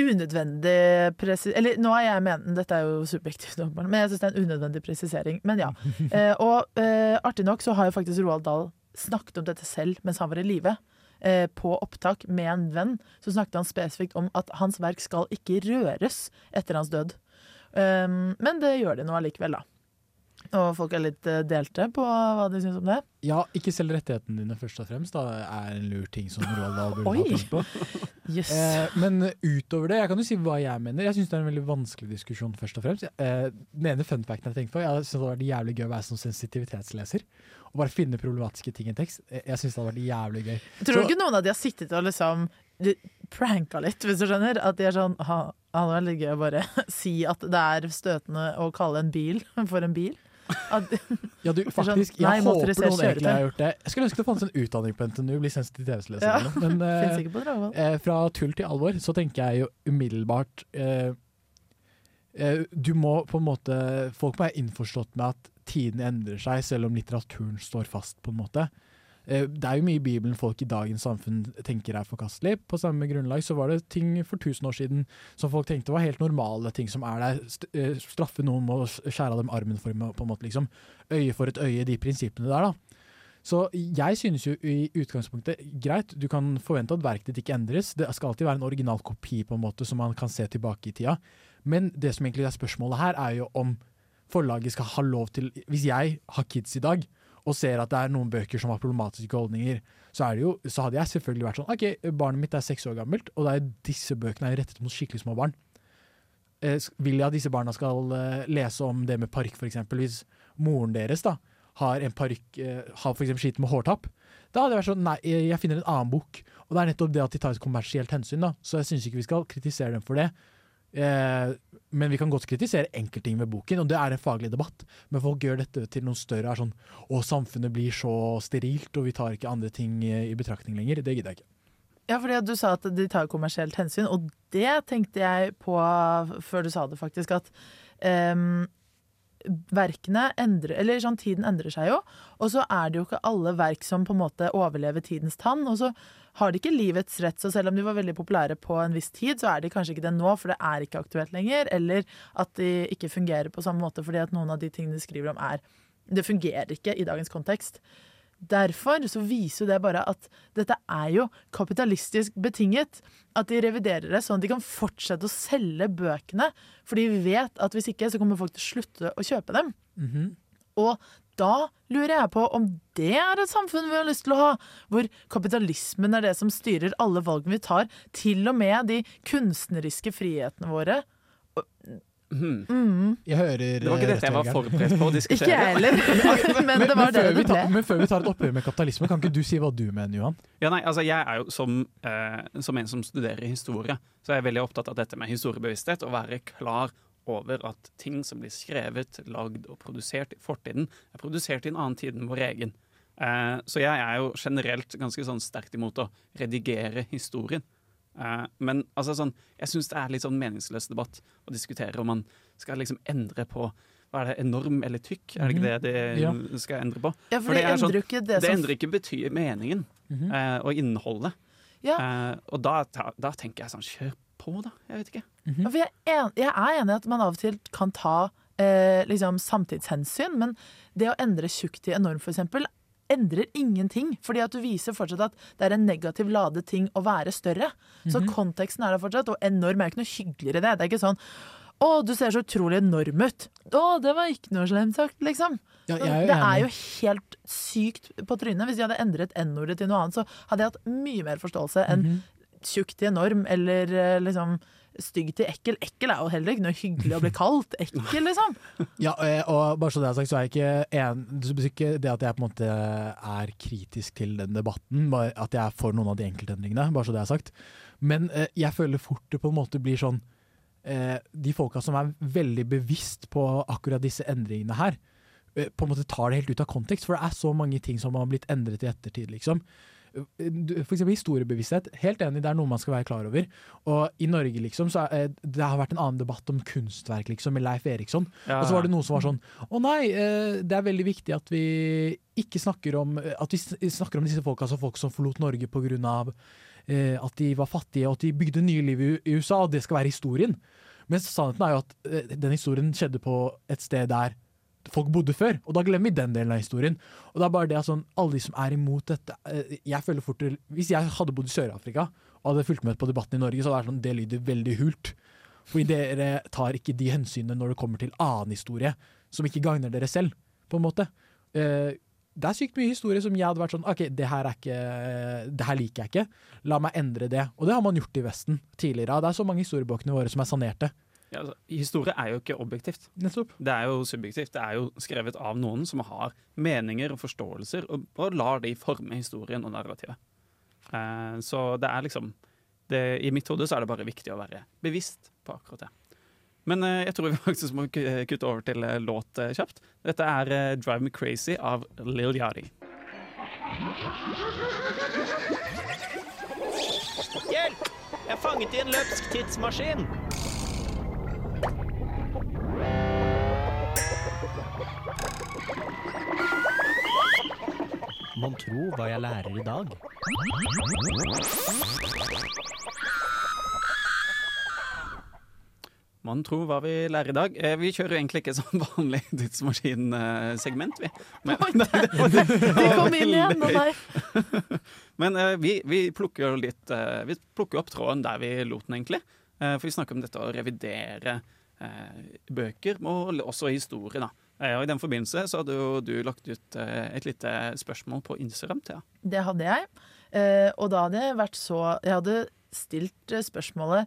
unødvendig presis... Eller nå er jeg menen, dette er jo subjektivt, men jeg syns det er en unødvendig presisering. Men ja. Eh, og eh, artig nok så har jo faktisk Roald Dahl snakket om dette selv mens han var i live. Eh, på opptak med en venn så snakket han spesifikt om at hans verk skal ikke røres etter hans død. Um, men det gjør de nå allikevel, da. Og folk er litt eh, delte på hva de syns om det. Ja, ikke selg rettighetene dine først og fremst. Da er en lur ting som Roald burde ha tenkt på. Yes. Eh, men utover det, jeg kan jo si hva jeg mener. Jeg syns det er en veldig vanskelig diskusjon, først og fremst. Eh, den ene funfacten jeg tenkte på, jeg synes det hadde vært jævlig gøy å være som sensitivitetsleser. Og bare finne problematiske ting i tekst. Eh, Jeg syns det hadde vært jævlig gøy. Tror du ikke noen av de har sittet og liksom pranka litt, hvis du skjønner? At de er sånn ha, det er litt gøy å bare si at det er støtende å kalle en bil for en bil. Ja, du, sånn, faktisk, jeg nei, håper noen egentlig har gjort det. Jeg skulle ønske det fantes en utdanning på NTNU, bli til TV-leser. Ja. Men eh, eh, fra tull til alvor, så tenker jeg jo umiddelbart eh, eh, Du må på en måte Folk må være innforstått med at tiden endrer seg, selv om litteraturen står fast, på en måte. Eh, det er jo mye i Bibelen folk i dagens samfunn tenker er forkastelig. På samme grunnlag så var det ting for tusen år siden som folk tenkte var helt normale ting som er der. Eh, straffe noen med å skjære av dem armen for på en måte, liksom. Øye for et øye, de prinsippene der, da. Så jeg synes jo i utgangspunktet greit, du kan forvente at verket ditt ikke endres. Det skal alltid være en original kopi på en måte som man kan se tilbake i tida. Men det som egentlig er spørsmålet her, er jo om forlaget skal ha lov til Hvis jeg har kids i dag og ser at det er noen bøker som har problematiske holdninger, så, jo, så hadde jeg selvfølgelig vært sånn OK, barnet mitt er seks år gammelt, og er disse bøkene er rettet mot skikkelig små barn. Eh, vil jeg at disse barna skal eh, lese om det med parykk, f.eks. Hvis moren deres da har en parykk, eh, har for eksempel slitt med hårtapp, da hadde jeg vært sånn Nei, jeg finner en annen bok. Og det er nettopp det at de tar et kommersielt hensyn, da. Så jeg syns ikke vi skal kritisere dem for det. Eh, men vi kan godt kritisere enkeltting ved boken, og det er en faglig debatt. Men folk gjør dette til noe større. er sånn Å, samfunnet blir så sterilt, og vi tar ikke andre ting eh, i betraktning lenger. Det gidder jeg ikke. Ja, fordi du sa at de tar kommersielt hensyn, og det tenkte jeg på før du sa det, faktisk. At um, verkene endrer Eller sånn, tiden endrer seg jo. Og så er det jo ikke alle verk som på en måte overlever tidens tann. Og så har de ikke livets rett, så selv om de var veldig populære på en viss tid, så er de kanskje ikke det nå, for det er ikke aktuelt lenger. Eller at de ikke fungerer på samme måte fordi at noen av de tingene de skriver om, er Det fungerer ikke i dagens kontekst. Derfor så viser jo det bare at dette er jo kapitalistisk betinget. At de reviderer det sånn at de kan fortsette å selge bøkene. For de vet at hvis ikke, så kommer folk til å slutte å kjøpe dem. Og da lurer jeg på om det er et samfunn vi har lyst til å ha, hvor kapitalismen er det som styrer alle valgene vi tar, til og med de kunstneriske frihetene våre. Mm. Jeg hører Det var ikke dette jeg var forberedt på å diskutere. Ikke jeg heller, men det var men, før det vi tar, ble. men før vi tar et oppgjør med kapitalisme, kan ikke du si hva du mener, Johan? Ja, nei, altså jeg er jo som, eh, som en som studerer historie, så er jeg veldig opptatt av dette med historiebevissthet. Å være klar over at ting som blir skrevet, lagd og produsert i fortiden, er produsert i en annen tid enn vår egen. Eh, så jeg er jo generelt ganske sånn sterkt imot å redigere historien. Eh, men altså sånn, jeg syns det er litt sånn meningsløs debatt å diskutere om man skal liksom endre på hva er det, enorm eller tykk? Er det ikke det det Ja. skal endre på? Ja, for det er endrer jo ikke det det endrer ikke betyr meningen Mhm. eh, og innholdet. Ja. Eh, og da, da tenker jeg sånn, kjør på da, jeg vet ikke. Ja, for jeg, er jeg er enig i at man av og til kan ta eh, liksom samtidshensyn, men det å endre tjukk til enorm, for eksempel, endrer ingenting. Fordi at du viser fortsatt at det er en negativ ladet ting å være større. Så konteksten er der fortsatt, og enorm er ikke noe hyggeligere i det. Det er ikke sånn å, du ser så utrolig enorm ut. Å, det var ikke noe slemt sagt, liksom. Ja, jeg er jo det er jo helt sykt på trynet. Hvis de hadde endret N-ordet til noe annet, så hadde jeg hatt mye mer forståelse enn Mhm. Tjukk til enorm, eller eh, liksom stygg til ekkel. Ekkel er jo heller ikke noe hyggelig å bli kalt ekkel, liksom. Ja, eh, og bare så det er sagt, så er jeg ikke en, ikke det at jeg på en måte er kritisk til den debatten, at jeg er for noen av de enkeltendringene, bare så det er sagt. Men eh, jeg føler fort det på en måte blir sånn De folka som er veldig bevisst på akkurat disse endringene her, på en måte tar det helt ut av kontekst. For det er så mange ting som har blitt endret i ettertid, liksom. Eh, eksempel historiebevissthet. Helt enig, det er noe man skal være klar over. Og i Norge, liksom, så er, eh, det har vært en annen debatt om kunstverk, liksom, med Leif Eriksson. Ja. Og så var det noen som var sånn Å nei, eh, det er veldig viktig at vi ikke snakker om At vi snakker om disse folka som folk som forlot Norge av eh, at de var fattige og at de bygde nye liv i USA, og det skal være historien. Men sannheten er jo at eh, den historien skjedde på et sted der folk bodde før, og da glemmer vi den delen av historien. Og det er bare det at sånn, alle de som er imot dette eh, Jeg føler fort Hvis jeg hadde bodd i Sør-Afrika og hadde fulgt med på debatten i Norge, så hadde det vært sånn, det lyder veldig hult. Fordi dere tar ikke de hensynene når det kommer til annen historie, som ikke gagner dere selv, på en måte. Eh, det er sykt mye historie som jeg hadde vært sånn OK, det her, er ikke, det her liker jeg ikke. La meg endre det. Og det har man gjort i Vesten tidligere. Det er så mange historiebøkene våre som er sanerte. Ja, altså, historie er jo ikke objektivt. Nettopp. Det er jo subjektivt. Det er jo skrevet av noen som har meninger og forståelser, og, og lar de forme historien og narrativet. Eh, så det er liksom det, I mitt hode så er det bare viktig å være bevisst på akkurat det. Men eh, jeg tror vi faktisk må kutte over til eh, låt eh, kjapt. Dette er eh, 'Drive Me Crazy' av Lil Yachty. Hjelp! Jeg er fanget i en løpsk tidsmaskin. Mon tro hva jeg lærer i dag. Man tror hva vi lærer i dag. Eh, Vi kjører jo egentlig ikke sånn vanlig tidsmaskinsegment, vi. Men, Oi, det- de kom inn igjen, nei. Men eh, vi, vi plukker jo litt eh, Vi plukker opp tråden der vi lot den, egentlig. For vi snakker om dette å revidere bøker, og også historie, da. Eh, og I den forbindelse så hadde jo du lagt ut eh, et lite spørsmål på Instagram, Thea. Det hadde jeg. Eh, og da hadde jeg vært så Jeg hadde stilt spørsmålet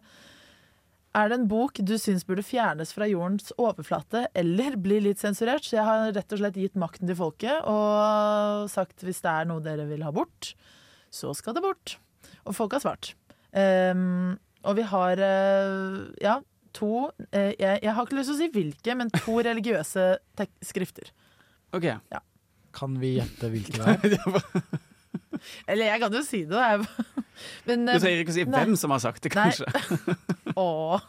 Er det en bok du syns burde fjernes fra jordens overflate eller bli litt sensurert? Så jeg har rett og slett gitt makten til folket og sagt hvis det er noe dere vil ha bort, så skal det bort. Og folk har svart. Um, og vi har ja, to eh, jeg, jeg har ikke lyst til å si hvilke, men to religiøse tek skrifter. OK. Kan vi gjette hvilke det er? Eller jeg kan jo si det, da. Jeg- Men, Du eh, trenger ikke å si nei. hvem som har sagt det, kanskje. Åh.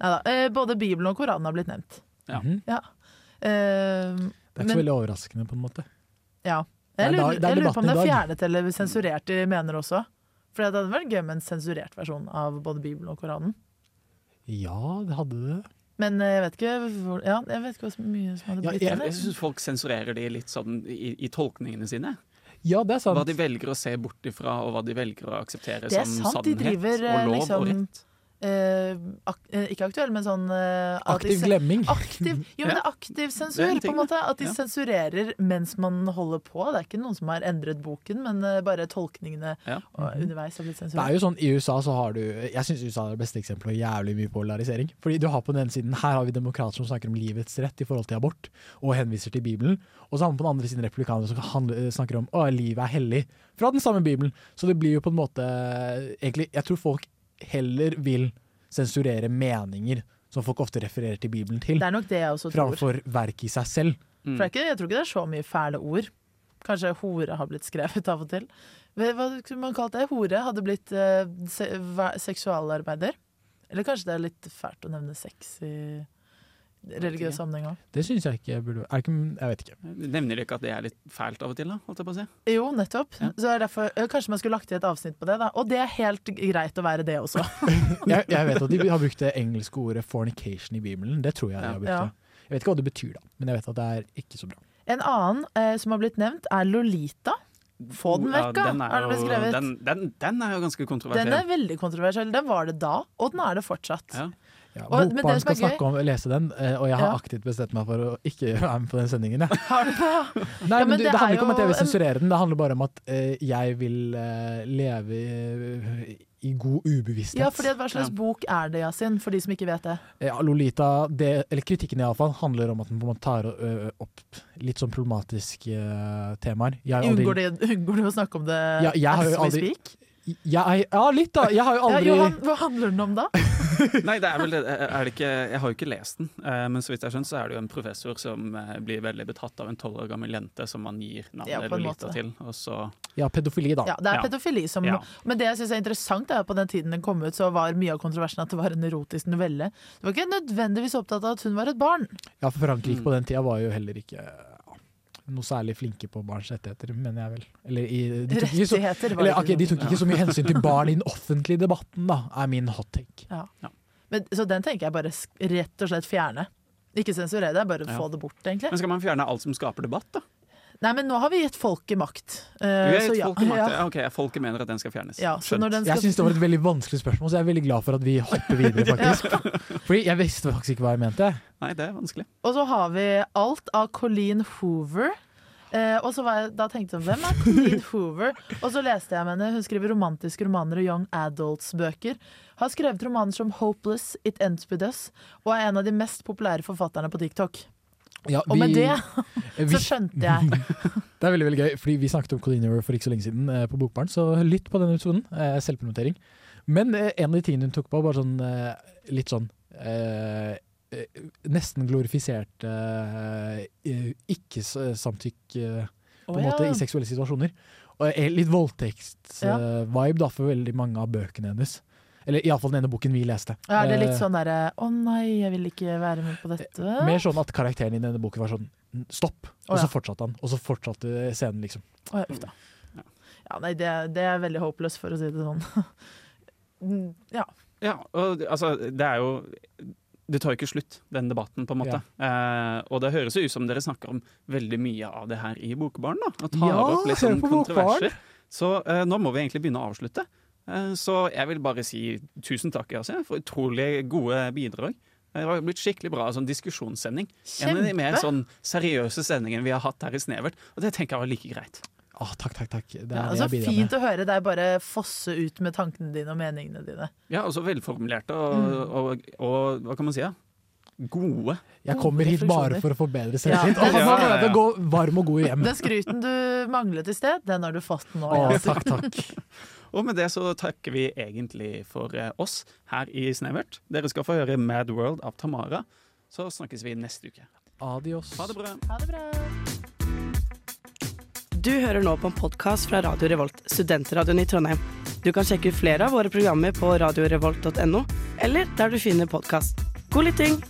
Neida. Eh, både Bibelen og Koranen har blitt nevnt. Ja. Mhm. Ja. Uh, Det er ikke så veldig overraskende, på en måte. ja. Jeg lurer, det er jeg lurer på om det er fjernet eller sensurert de mener også. For det hadde vært gøy med en sensurert versjon av både Bibelen og Koranen. Ja, det hadde det. Men eh, jeg vet ikke ja, jeg vet ikke hvor mye som hadde blitt jeg igjen, jeg jeg. syns folk sensurerer de litt sånn i, i tolkningene sine. Ja, det er sant. Hva de velger å se bort ifra, og hva de velger å akseptere er som sant, sannhet driver eh, og lov liksom og rett. Eh, ak eh, Ikke aktuell, men sånn uh, Aktiv glemming. Aktiv, jo, men det er aktiv sensur, er en på en måte. At de Ja. sensurerer mens man holder på. Det er ikke noen som har endret boken, men bare tolkningene Ja. og underveis har blitt Det er jo sånn, I USA så har du Jeg syns USA er det beste eksempelet på jævlig mye polarisering. Fordi du har på den ene siden Her har vi demokrater som snakker om livets rett i forhold til abort, og henviser til Bibelen. Og så har man på den andre siden republikanere som snakker om å, livet er hellig, fra den samme Bibelen. Så det blir jo på en måte Egentlig, jeg tror folk heller vil sensurere meninger som folk ofte refererer til Bibelen til, Det er nok det jeg også tror. framfor verket i seg selv. Mm. For ikke, jeg tror ikke det er så mye fæle ord. Kanskje hore har blitt skrevet av og til. Hva skulle man kalt det? Hore hadde blitt eh, se, seksualarbeider? Eller kanskje det er litt fælt å nevne sex i religiøs sammenheng òg? Det syns jeg ikke burde er ikke, Jeg vet ikke. Nevner du ikke at det er litt fælt av og til, da? Holdt jeg på å si? Jo, nettopp. Ja. Så er derfor, kanskje man skulle lagt til et avsnitt på det. da Og det er helt greit å være det også. Jeg, jeg vet at de har brukt det engelske ordet 'fornication' i Bibelen. Det tror jeg de har brukt Ja. Jeg vet ikke hva det betyr, da, men jeg vet at det er ikke så bra. En annen eh, som har blitt nevnt, er Lolita. Få den vekk, ja, den er er jo- Den, den, den er jo ganske kontroversiell. Den er veldig kontroversiell. Den var det da, og den er det fortsatt. Ja. Ja, Og- men det Bokbarn skal snakke om lese den, eh, og jeg har Ja. aktivt bestemt meg for å ikke være med på den sendingen. Ja. Har du det? Nei, Ja, men men du, det det, handler er ikke om at jeg vil sensurere den, det handler bare om at uh, jeg vil uh, leve i, i god ubevissthet. Ja, fordi Hva slags Ja. bok er det, Yasin, for de som ikke vet det? Ja, Lolita, det, eller kritikken iallfall, handler om at den tar uh, opp litt sånn problematiske temaer. Jeg aldri- Unngår, det unngår du å snakke om det Ja, jeg har as jo we aldri- speak? Jeg, ja, litt, da. Jeg har jo Ja, aldri Johan, hva handler den om da? Nei, det er vel det. Er det ikke, jeg har jo ikke lest den, eh, men så vidt jeg skjønner, så er det jo en professor som eh, blir veldig betatt av en tolv år gammel jente som man gir navnet ja, Lolita til. Og så Ja, pedofili, da. Ja, det er pedofili som Ja. Men det jeg syns er interessant, er at på den tiden den kom ut, så var mye av kontroversen at det var en erotisk novelle. Du var ikke nødvendigvis opptatt av at hun var et barn. Ja, for Frankrike Mm. på den tida var jo heller ikke noe særlig flinke på barns rettigheter, mener jeg vel. Eller i, de, tok ikke så, eller, okay, de tok ikke så mye hensyn til barn i den offentlige debatten, da, er min hot take. Ja. Men, så den tenker jeg bare rett og slett fjerne. Ikke sensurere det, bare Ja. få det bort, egentlig. Men skal man fjerne alt som skaper debatt, da? Nei, men nå har vi gitt folket makt. Uh, Vi er så ja. folk makt. Ja. Ok, folket mener at den skal fjernes. Ja, så når den skal- Jeg syns det var et veldig vanskelig spørsmål, så jeg er veldig glad for at vi hopper videre, faktisk. Fordi jeg visste faktisk ikke hva jeg mente. Nei, det er vanskelig. Og så har vi alt av Colleen Hoover. Uh, og så var jeg, da tenkte jeg hvem er Colleen Hoover? Og så leste jeg med henne. Hun skriver romantiske romaner og young adults-bøker. Har skrevet romaner som 'Hopeless', 'It Ends With Us', og er en av de mest populære forfatterne på TikTok. Ja, Og med det vi- så skjønte jeg. Det er veldig veldig gøy, fordi vi snakket om Colleen Hoover for ikke så lenge siden eh, på Bokbarn, så lytt på denne episoden. Eh, selvpromotering. Men eh, en av de tingene hun tok på, bare sånn eh, litt sånn eh, eh, Nesten glorifisert ikke-samtykk på en måte ja. i seksuelle situasjoner. Og litt voldtekst Vibe da for veldig mange av bøkene hennes. Eller iallfall den ene boken vi leste. Er det litt Eh, sånn derre 'Å nei, jeg vil ikke være med på dette'? Mer sånn at karakteren i denne boken var sånn Stopp! Og ja. så fortsatte han. Og så fortsatte scenen, liksom. Å, ja, uff da. Ja, nei, det, det er veldig håpløst, for å si det sånn. Mm, ja. Ja, og altså, det er jo Det tar jo ikke slutt, den debatten, på en måte. Eh, og det høres jo ut som dere snakker om veldig mye av det her i Bokbarn, da. Og tar Ja, opp litt sånn kontroverser. Så eh, nå må vi egentlig begynne å avslutte. Eh, så jeg vil bare si tusen takk, altså, for utrolig gode bidrag. Det har blitt skikkelig bra sånn diskusjonssending. En av de mer sånn seriøse sendingene vi har hatt her i Snevert. Og det tenker jeg var like greit. Åh, takk, takk, takk. Det er Ja, det så jeg bidrar fint med. å høre deg bare fosse ut med tankene dine og meningene dine. Ja, og så velformulerte og, Mm. og, og, hva kan man si, da? Gode. Jeg kommer hit bare for å forbedre Ja. selvtillit. Og Ja, ja, ja. jeg gå varm og god hjem. Den skryten du manglet i sted, den har du fått nå. Åh, takk, takk. Og med det så takker vi egentlig for eh, oss her i Snevert. Dere skal få høre Mad World av Tamara. Så snakkes vi neste uke. Adios. Ha det bra. Ha det bra. Du hører nå på en podkast fra Radio Revolt, studentradioen i Trondheim. Du kan sjekke ut flere av våre programmer på radiorevolt.no, eller der du finner podkast. God lytting!